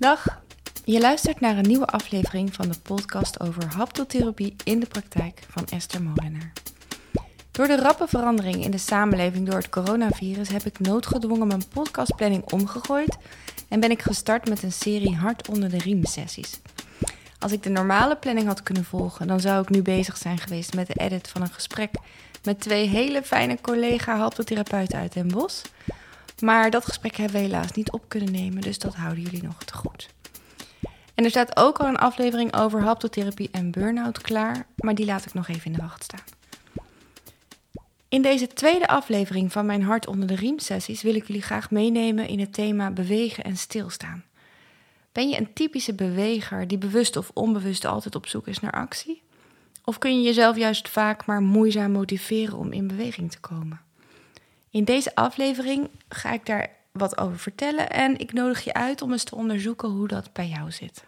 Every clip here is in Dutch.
Dag, je luistert naar een nieuwe aflevering van de podcast over haptotherapie in de praktijk van Esther Molenaar. Door de rappe verandering in de samenleving door het coronavirus heb ik noodgedwongen mijn podcastplanning omgegooid en ben ik gestart met een serie hard onder de riem sessies. Als ik de normale planning had kunnen volgen, dan zou ik nu bezig zijn geweest met de edit van een gesprek met twee hele fijne collega haptotherapeuten uit Den Bosch. Maar dat gesprek hebben we helaas niet op kunnen nemen, dus dat houden jullie nog te goed. En er staat ook al een aflevering over haptotherapie en burn-out klaar, maar die laat ik nog even in de wacht staan. In deze tweede aflevering van mijn Hart onder de Riem sessies wil ik jullie graag meenemen in het thema bewegen en stilstaan. Ben je een typische beweger die bewust of onbewust altijd op zoek is naar actie? Of kun je jezelf juist vaak maar moeizaam motiveren om in beweging te komen? In deze aflevering ga ik daar wat over vertellen en ik nodig je uit om eens te onderzoeken hoe dat bij jou zit.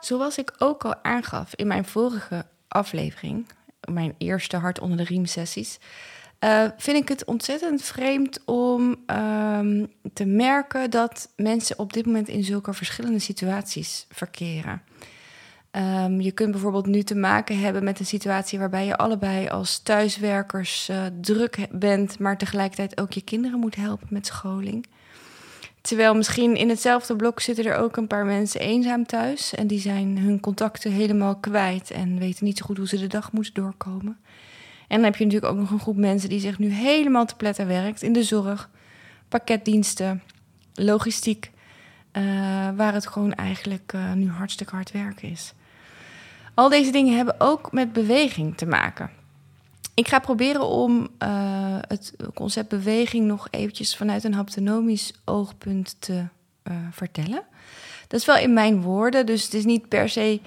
Zoals ik ook al aangaf in mijn vorige aflevering, mijn eerste hart onder de riem sessies, uh, vind ik het ontzettend vreemd om um, te merken dat mensen op dit moment in zulke verschillende situaties verkeren. Um, je kunt bijvoorbeeld nu te maken hebben met een situatie waarbij je allebei als thuiswerkers uh, druk bent, maar tegelijkertijd ook je kinderen moet helpen met scholing. Terwijl misschien in hetzelfde blok zitten er ook een paar mensen eenzaam thuis en die zijn hun contacten helemaal kwijt en weten niet zo goed hoe ze de dag moeten doorkomen. En dan heb je natuurlijk ook nog een groep mensen die zich nu helemaal te pletten werkt in de zorg, pakketdiensten, logistiek, uh, waar het gewoon eigenlijk uh, nu hartstikke hard werken is. Al deze dingen hebben ook met beweging te maken. Ik ga proberen om uh, het concept beweging nog eventjes vanuit een haptonomisch oogpunt te vertellen. Dat is wel in mijn woorden, dus het is niet per se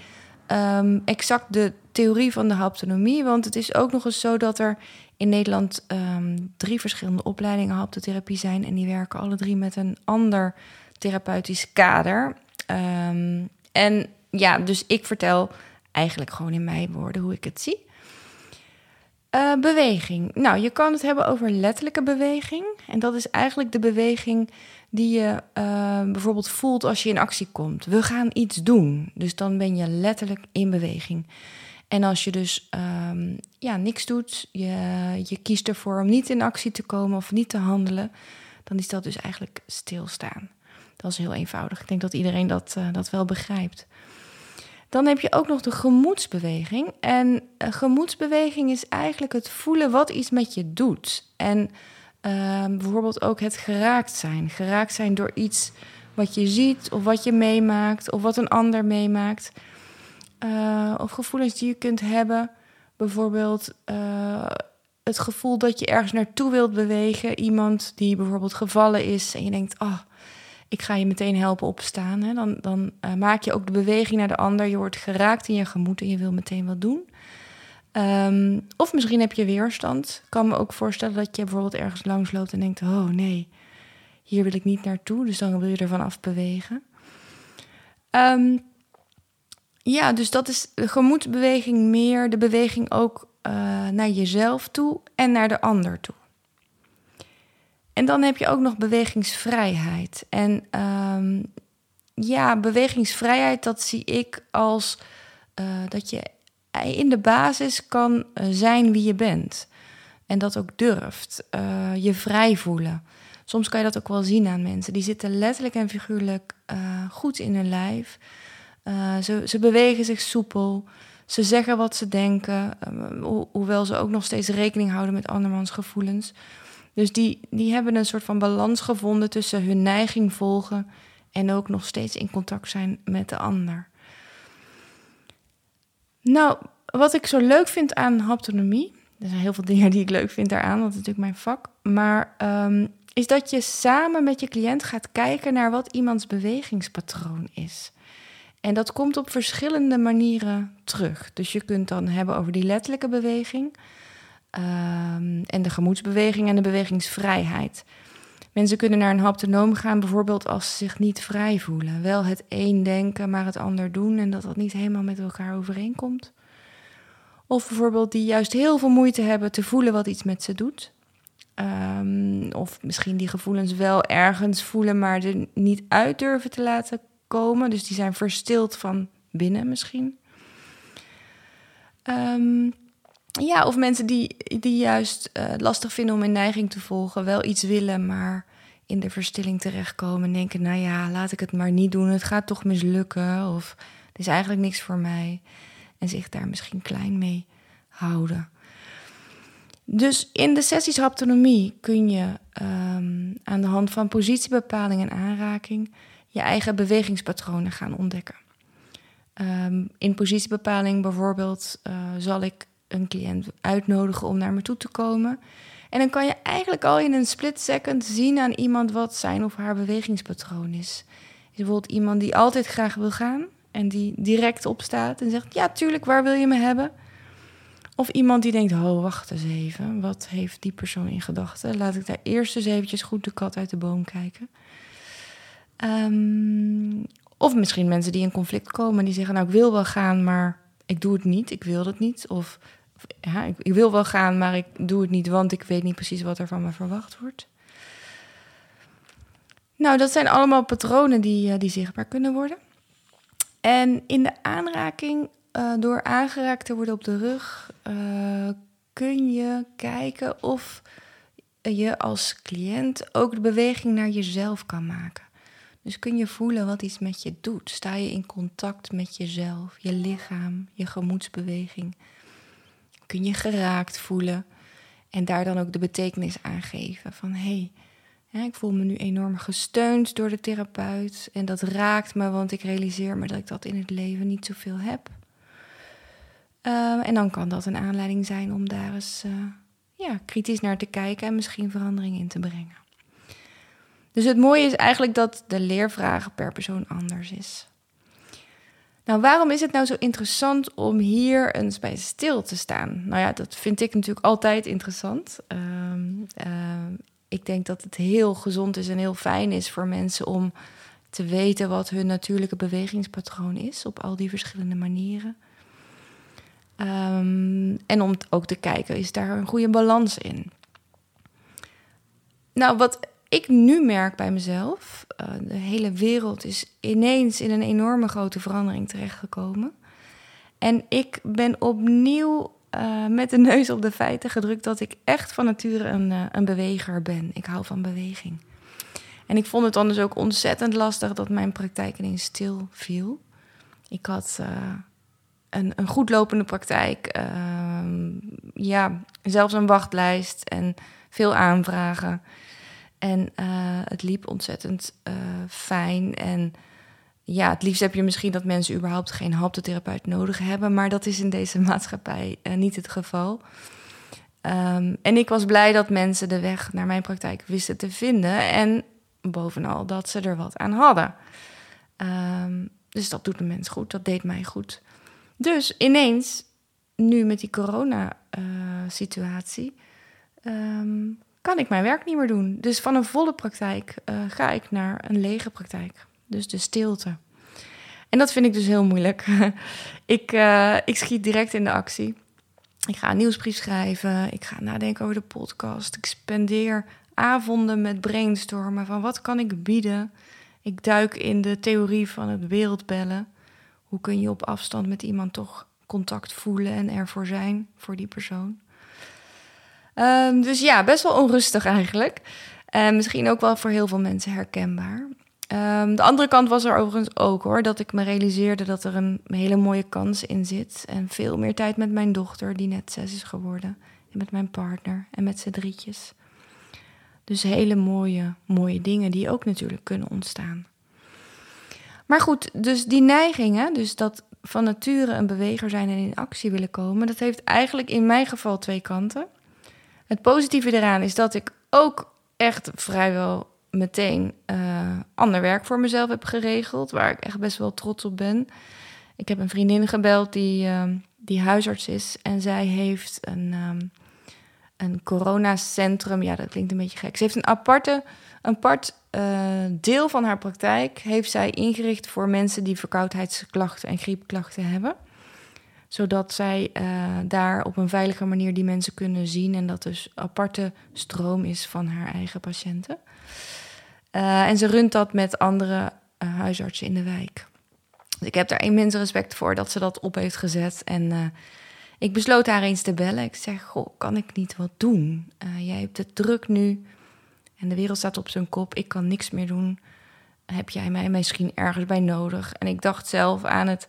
um, exact de theorie van de haptonomie. Want het is ook nog eens zo dat er in Nederland um, drie verschillende opleidingen haptotherapie zijn. En die werken alle drie met een ander therapeutisch kader. Um, en ja, dus ik vertel eigenlijk gewoon in mijn woorden hoe ik het zie. Uh, beweging. Nou, je kan het hebben over letterlijke beweging. En dat is eigenlijk de beweging die je uh, bijvoorbeeld voelt als je in actie komt. We gaan iets doen. Dus dan ben je letterlijk in beweging. En als je dus um, ja, niks doet, je, je kiest ervoor om niet in actie te komen of niet te handelen, dan is dat dus eigenlijk stilstaan. Dat is heel eenvoudig. Ik denk dat iedereen dat, uh, dat wel begrijpt. Dan heb je ook nog de gemoedsbeweging. En uh, gemoedsbeweging is eigenlijk het voelen wat iets met je doet. En uh, bijvoorbeeld ook het geraakt zijn. Geraakt zijn door iets wat je ziet of wat je meemaakt of wat een ander meemaakt. Uh, of gevoelens die je kunt hebben. Bijvoorbeeld uh, het gevoel dat je ergens naartoe wilt bewegen. Iemand die bijvoorbeeld gevallen is en je denkt, oh, ik ga je meteen helpen opstaan. Hè? Dan, dan uh, maak je ook de beweging naar de ander. Je wordt geraakt in je gemoed en je wil meteen wat doen. Um, of misschien heb je weerstand. Ik kan me ook voorstellen dat je bijvoorbeeld ergens langs loopt en denkt: oh nee, hier wil ik niet naartoe. Dus dan wil je ervan af bewegen. Um, ja, dus dat is de gemoedsbeweging meer, de beweging ook uh, naar jezelf toe en naar de ander toe. En dan heb je ook nog bewegingsvrijheid. En um, ja, bewegingsvrijheid, dat zie ik als uh, dat je in de basis kan eh, zijn wie je bent. En dat ook durft. Uh, je vrij voelen. Soms kan je dat ook wel zien aan mensen. Die zitten letterlijk en figuurlijk goed in hun lijf. Ze, ze, bewegen zich soepel. Ze zeggen wat ze denken. Ho hoewel ze ook nog steeds rekening houden met andermans gevoelens. Dus die, die hebben een soort van balans gevonden tussen hun neiging volgen en ook nog steeds in contact zijn met de ander. Nou, wat ik zo leuk vind aan haptonomie, er zijn heel veel dingen die ik leuk vind daaraan, want het is natuurlijk mijn vak, maar um, is dat je samen met je cliënt gaat kijken naar wat iemands bewegingspatroon is. En dat komt op verschillende manieren terug. Dus je kunt dan hebben over die letterlijke beweging um, en de gemoedsbeweging en de bewegingsvrijheid. Mensen kunnen naar een haptonoom gaan, bijvoorbeeld als ze zich niet vrij voelen. Wel het een denken, maar het ander doen en dat dat niet helemaal met elkaar overeenkomt. Of bijvoorbeeld die juist heel veel moeite hebben te voelen wat iets met ze doet. Ehm, of misschien die gevoelens wel ergens voelen, maar er niet uit durven te laten komen. Dus die zijn verstild van binnen misschien. Ehm, ja, of mensen die, die juist uh, lastig vinden om een neiging te volgen, wel iets willen, maar in de verstilling terechtkomen en denken: nou ja, laat ik het maar niet doen, het gaat toch mislukken, of het is eigenlijk niks voor mij. En zich daar misschien klein mee houden. Dus in de sessies haptonomie kun je um, aan de hand van positiebepaling en aanraking je eigen bewegingspatronen gaan ontdekken. Um, in positiebepaling bijvoorbeeld uh, zal ik een cliënt uitnodigen om naar me toe te komen. En dan kan je eigenlijk al in een split second zien aan iemand wat zijn of haar bewegingspatroon is. Is bijvoorbeeld iemand die altijd graag wil gaan en die direct opstaat en zegt: Ja, tuurlijk, waar wil je me hebben? Of iemand die denkt: Oh, wacht eens even, wat heeft die persoon in gedachten? Laat ik daar eerst eens eventjes goed de kat uit de boom kijken. Um, of misschien mensen die in conflict komen, die zeggen: Nou, ik wil wel gaan, maar ik doe het niet, ik wil het niet. Of ja, ik, wil wel gaan, maar ik doe het niet, want ik weet niet precies wat er van me verwacht wordt. Nou, dat zijn allemaal patronen die, uh, die zichtbaar kunnen worden. En in de aanraking, uh, door aangeraakt te worden op de rug, uh, kun je kijken of je als cliënt ook de beweging naar jezelf kan maken. Dus kun je voelen wat iets met je doet. Sta je in contact met jezelf, je lichaam, je gemoedsbeweging. Kun je geraakt voelen en daar dan ook de betekenis aan geven. Van hé, hey, ik voel me nu enorm gesteund door de therapeut. En dat raakt me, want ik realiseer me dat ik dat in het leven niet zoveel heb. Uh, en dan kan dat een aanleiding zijn om daar eens uh, ja, kritisch naar te kijken en misschien verandering in te brengen. Dus het mooie is eigenlijk dat de leervraag per persoon anders is. Nou, waarom is het nou zo interessant om hier eens bij stil te staan? Nou ja, dat vind ik natuurlijk altijd interessant. Uh, uh, ik denk dat het heel gezond is en heel fijn is voor mensen om te weten wat hun natuurlijke bewegingspatroon is op al die verschillende manieren. Um, en om ook te kijken, is daar een goede balans in? Nou, wat ik nu merk bij mezelf, uh, de hele wereld is ineens in een enorme grote verandering terechtgekomen. En ik ben opnieuw uh, met de neus op de feiten gedrukt dat ik echt van nature een, uh, een beweger ben. Ik hou van beweging. En ik vond het dan dus ook ontzettend lastig dat mijn praktijk ineens stil viel. Ik had een, een goed lopende praktijk, ehm, ja, zelfs een wachtlijst en veel aanvragen. En uh, het liep ontzettend uh, fijn. En ja, het liefst heb je misschien dat mensen überhaupt geen haptotherapeut nodig hebben. Maar dat is in deze maatschappij uh, niet het geval. Um, en ik was blij dat mensen de weg naar mijn praktijk wisten te vinden. En bovenal dat ze er wat aan hadden. Um, dus dat doet de mens goed, dat deed mij goed. Dus ineens, nu met die corona-situatie, um, kan ik mijn werk niet meer doen. Dus van een volle praktijk uh, ga ik naar een lege praktijk. Dus de stilte. En dat vind ik dus heel moeilijk. ik, uh, ik schiet direct in de actie. Ik ga een nieuwsbrief schrijven. Ik ga nadenken over de podcast. Ik spendeer avonden met brainstormen van wat kan ik bieden. Ik duik in de theorie van het wereldbellen. Hoe kun je op afstand met iemand toch contact voelen en ervoor zijn voor die persoon? Um, dus ja, best wel onrustig eigenlijk. En misschien ook wel voor heel veel mensen herkenbaar. Um, de andere kant was er overigens ook hoor, dat ik me realiseerde dat er een hele mooie kans in zit. En veel meer tijd met mijn dochter, die net zes is geworden. En met mijn partner en met z'n drietjes. Dus hele mooie, mooie dingen die ook natuurlijk kunnen ontstaan. Maar goed, dus die neigingen, dus dat van nature een beweger zijn en in actie willen komen, dat heeft eigenlijk in mijn geval twee kanten. Het positieve eraan is dat ik ook echt vrijwel meteen uh, ander werk voor mezelf heb geregeld, waar ik echt best wel trots op ben. Ik heb een vriendin gebeld die, uh, die huisarts is en zij heeft een, um, een coronacentrum. Ja, dat klinkt een beetje gek. Ze heeft een aparte, een apart uh, deel van haar praktijk heeft zij ingericht voor mensen die verkoudheidsklachten en griepklachten hebben. Zodat zij uh, daar op een veilige manier die mensen kunnen zien. En dat dus aparte stroom is van haar eigen patiënten. Uh, en ze runt dat met andere uh, huisartsen in de wijk. Dus ik heb daar immens respect voor dat ze dat op heeft gezet. En ik besloot haar eens te bellen. Ik zeg, goh, kan ik niet wat doen? jij hebt het druk nu. En de wereld staat op zijn kop. Ik kan niks meer doen. Heb jij mij misschien ergens bij nodig? En ik dacht zelf aan het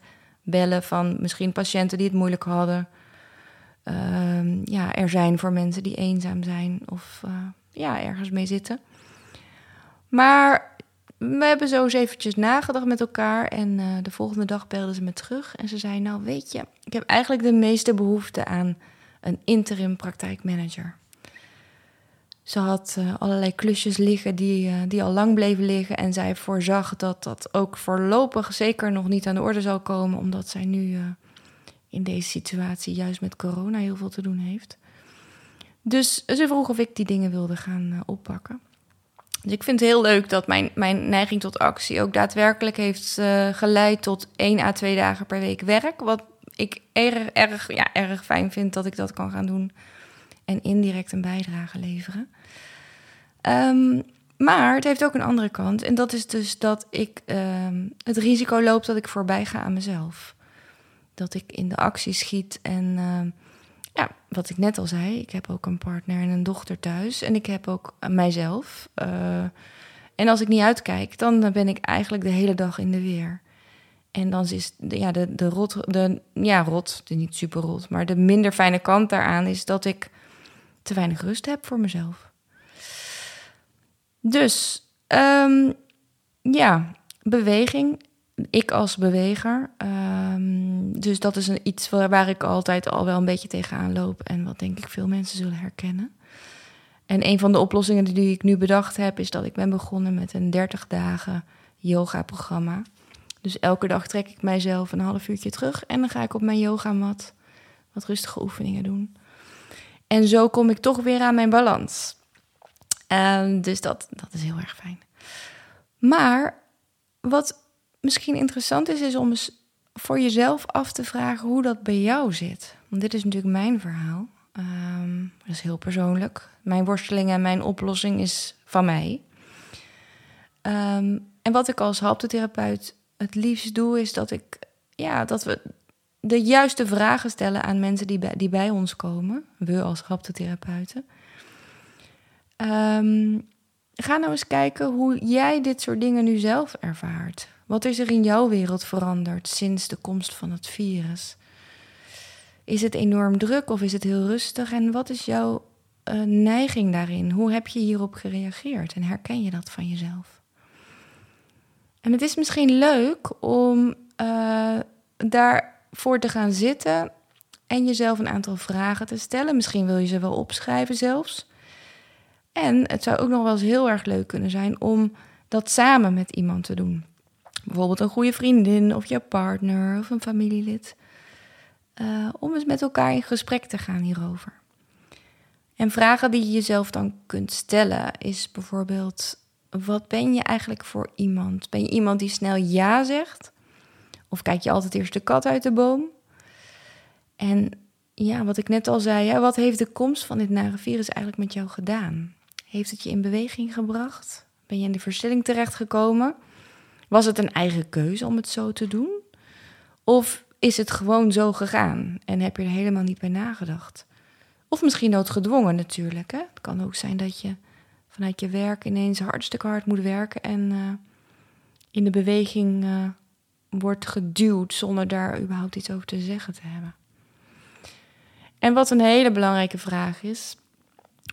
bellen van misschien patiënten die het moeilijk hadden. Uh, ja, er zijn voor mensen die eenzaam zijn of uh, ja, ergens mee zitten. Maar we hebben zo eens eventjes nagedacht met elkaar. En uh, de volgende dag belde ze me terug. En ze zei: Nou, weet je, ik heb eigenlijk de meeste behoefte aan een interim praktijkmanager. Ze had uh, allerlei klusjes liggen die, uh, die al lang bleven liggen. En zij voorzag dat dat ook voorlopig zeker nog niet aan de orde zal komen, omdat zij nu uh, in deze situatie juist met corona heel veel te doen heeft. Dus ze vroeg of ik die dingen wilde gaan oppakken. Dus ik vind het heel leuk dat mijn, mijn neiging tot actie ook daadwerkelijk heeft geleid tot één à twee dagen per week werk. Wat ik erg, erg, ja, erg fijn vind dat ik dat kan gaan doen en indirect een bijdrage leveren. Um, maar het heeft ook een andere kant. En dat is dus dat ik um, het risico loop dat ik voorbij ga aan mezelf. Dat ik in de actie schiet. En uh, ja, wat ik net al zei, ik heb ook een partner en een dochter thuis. En ik heb ook mijzelf. Uh, en als ik niet uitkijk, dan ben ik eigenlijk de hele dag in de weer. En dan is ja, de, de rot, de, ja, rot, de niet super rot, maar de minder fijne kant daaraan is dat ik te weinig rust heb voor mezelf. Dus um, ja, beweging. Ik als beweger. Um, dus dat is een, iets waar, waar ik altijd al wel een beetje tegenaan loop. En wat denk ik veel mensen zullen herkennen. En een van de oplossingen die ik nu bedacht heb, is dat ik ben begonnen met een 30 dagen yoga-programma. Dus elke dag trek ik mijzelf een half uurtje terug en dan ga ik op mijn yogamat wat rustige oefeningen doen. En zo kom ik toch weer aan mijn balans. Um, dus dat, dat is heel erg fijn. Maar wat misschien interessant is, is om eens voor jezelf af te vragen hoe dat bij jou zit. Want dit is natuurlijk mijn verhaal. Um, dat is heel persoonlijk. Mijn worsteling en mijn oplossing is van mij. Um, en wat ik als haptotherapeut het liefst doe, is dat ik ja, dat we de juiste vragen stellen aan mensen die bij, die bij ons komen, we als haptotherapeuten. Um, ga nou eens kijken hoe jij dit soort dingen nu zelf ervaart. Wat is er in jouw wereld veranderd sinds de komst van het virus? Is het enorm druk of is het heel rustig? En wat is jouw uh, neiging daarin? Hoe heb je hierop gereageerd? En herken je dat van jezelf? En het is misschien leuk om uh, daar voor te gaan zitten en jezelf een aantal vragen te stellen. Misschien wil je ze wel opschrijven zelfs. En het zou ook nog wel eens heel erg leuk kunnen zijn om dat samen met iemand te doen. Bijvoorbeeld een goede vriendin of je partner of een familielid. Uh, om eens met elkaar in gesprek te gaan hierover. En vragen die je jezelf dan kunt stellen is bijvoorbeeld: wat ben je eigenlijk voor iemand? Ben je iemand die snel ja zegt? Of kijk je altijd eerst de kat uit de boom? En ja, wat ik net al zei, wat heeft de komst van dit nare virus eigenlijk met jou gedaan? Heeft het je in beweging gebracht? Ben je in de verstilling terechtgekomen? Was het een eigen keuze om het zo te doen? Of is het gewoon zo gegaan en heb je er helemaal niet bij nagedacht? Of misschien noodgedwongen natuurlijk. Hè? Het kan ook zijn dat je vanuit je werk ineens hartstikke hard moet werken en uh, in de beweging uh, wordt geduwd zonder daar überhaupt iets over te zeggen te hebben. En wat een hele belangrijke vraag is: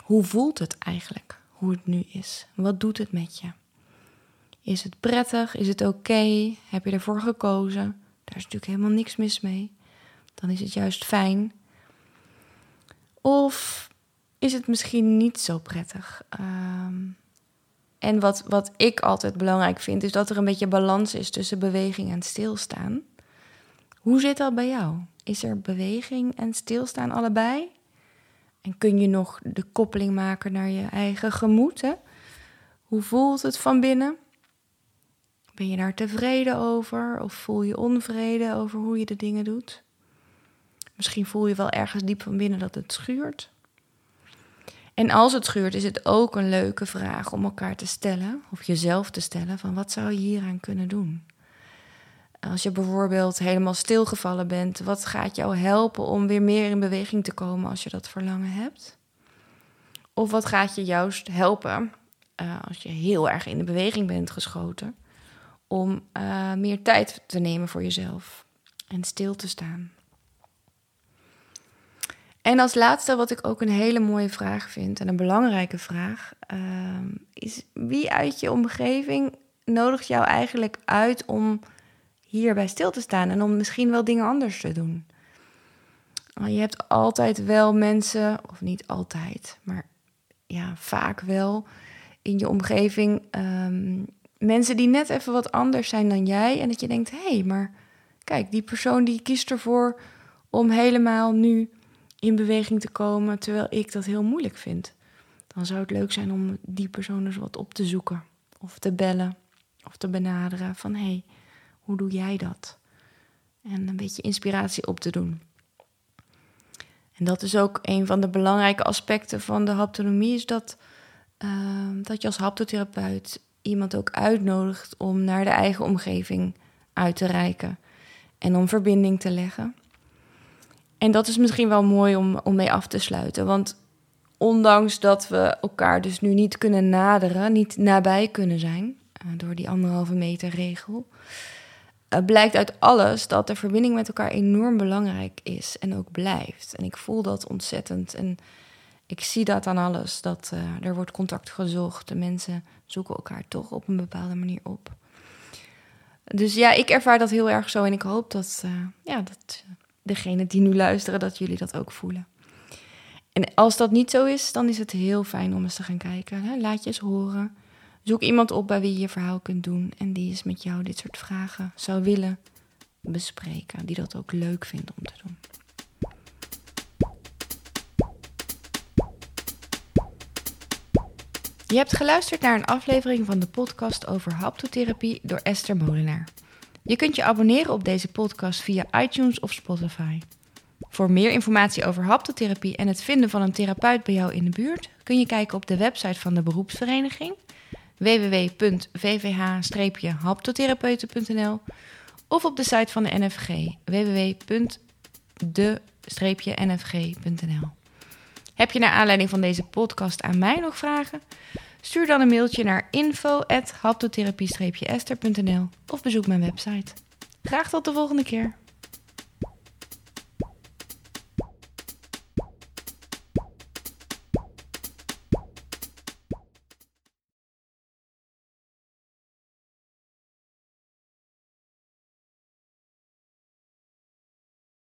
hoe voelt het eigenlijk hoe het nu is? Wat doet het met je? Is het prettig? Is het oké? Heb je ervoor gekozen? Daar is natuurlijk helemaal niks mis mee. Dan is het juist fijn. Of is het misschien niet zo prettig? Um, en wat, wat ik altijd belangrijk vind, is dat er een beetje balans is tussen beweging en stilstaan. Hoe zit dat bij jou? Is er beweging en stilstaan allebei? En kun je nog de koppeling maken naar je eigen gemoed? Hoe voelt het van binnen? Ben je daar tevreden over of voel je onvrede over hoe je de dingen doet? Misschien voel je wel ergens diep van binnen dat het schuurt. En als het schuurt, is het ook een leuke vraag om elkaar te stellen, of jezelf te stellen, van wat zou je hieraan kunnen doen? Als je bijvoorbeeld helemaal stilgevallen bent, wat gaat jou helpen om weer meer in beweging te komen als je dat verlangen hebt? Of wat gaat je juist helpen uh, als je heel erg in de beweging bent geschoten, om uh, meer tijd te nemen voor jezelf en stil te staan? En als laatste, wat ik ook een hele mooie vraag vind en een belangrijke vraag, uh, is wie uit je omgeving nodigt jou eigenlijk uit om hierbij stil te staan en om misschien wel dingen anders te doen? Je hebt altijd wel mensen, of niet altijd, maar ja, vaak wel in je omgeving um, mensen die net even wat anders zijn dan jij. En dat je denkt, hé, hey, maar kijk, die persoon die kiest ervoor om helemaal nu in beweging te komen, terwijl ik dat heel moeilijk vind. Dan zou het leuk zijn om die persoon eens wat op te zoeken, of te bellen, of te benaderen van hé, hey, hoe doe jij dat? En een beetje inspiratie op te doen. En dat is ook een van de belangrijke aspecten van de haptonomie, is dat, uh, dat je als haptotherapeut iemand ook uitnodigt om naar de eigen omgeving uit te reiken en om verbinding te leggen. En dat is misschien wel mooi om, om mee af te sluiten. Want ondanks dat we elkaar dus nu niet kunnen naderen, niet nabij kunnen zijn, uh, door die anderhalve meter regel, uh, blijkt uit alles dat de verbinding met elkaar enorm belangrijk is en ook blijft. En ik voel dat ontzettend. En ik zie dat aan alles, dat uh, er wordt contact gezocht. De mensen zoeken elkaar toch op een bepaalde manier op. Dus ja, ik ervaar dat heel erg zo en ik hoop dat, ja, dat degene die nu luisteren, dat jullie dat ook voelen. En als dat niet zo is, dan is het heel fijn om eens te gaan kijken. Laat je eens horen. Zoek iemand op bij wie je je verhaal kunt doen en die eens met jou dit soort vragen zou willen bespreken. Die dat ook leuk vindt om te doen. Je hebt geluisterd naar een aflevering van de podcast over haptotherapie door Esther Molenaar. Je kunt je abonneren op deze podcast via iTunes of Spotify. Voor meer informatie over haptotherapie en het vinden van een therapeut bij jou in de buurt kun je kijken op de website van de beroepsvereniging www.vvh-haptotherapeuten.nl of op de site van de NFG www.de-nfg.nl. Heb je naar aanleiding van deze podcast aan mij nog vragen? Stuur dan een mailtje naar info@haptotherapie-ester.nl of bezoek mijn website. Graag tot de volgende keer.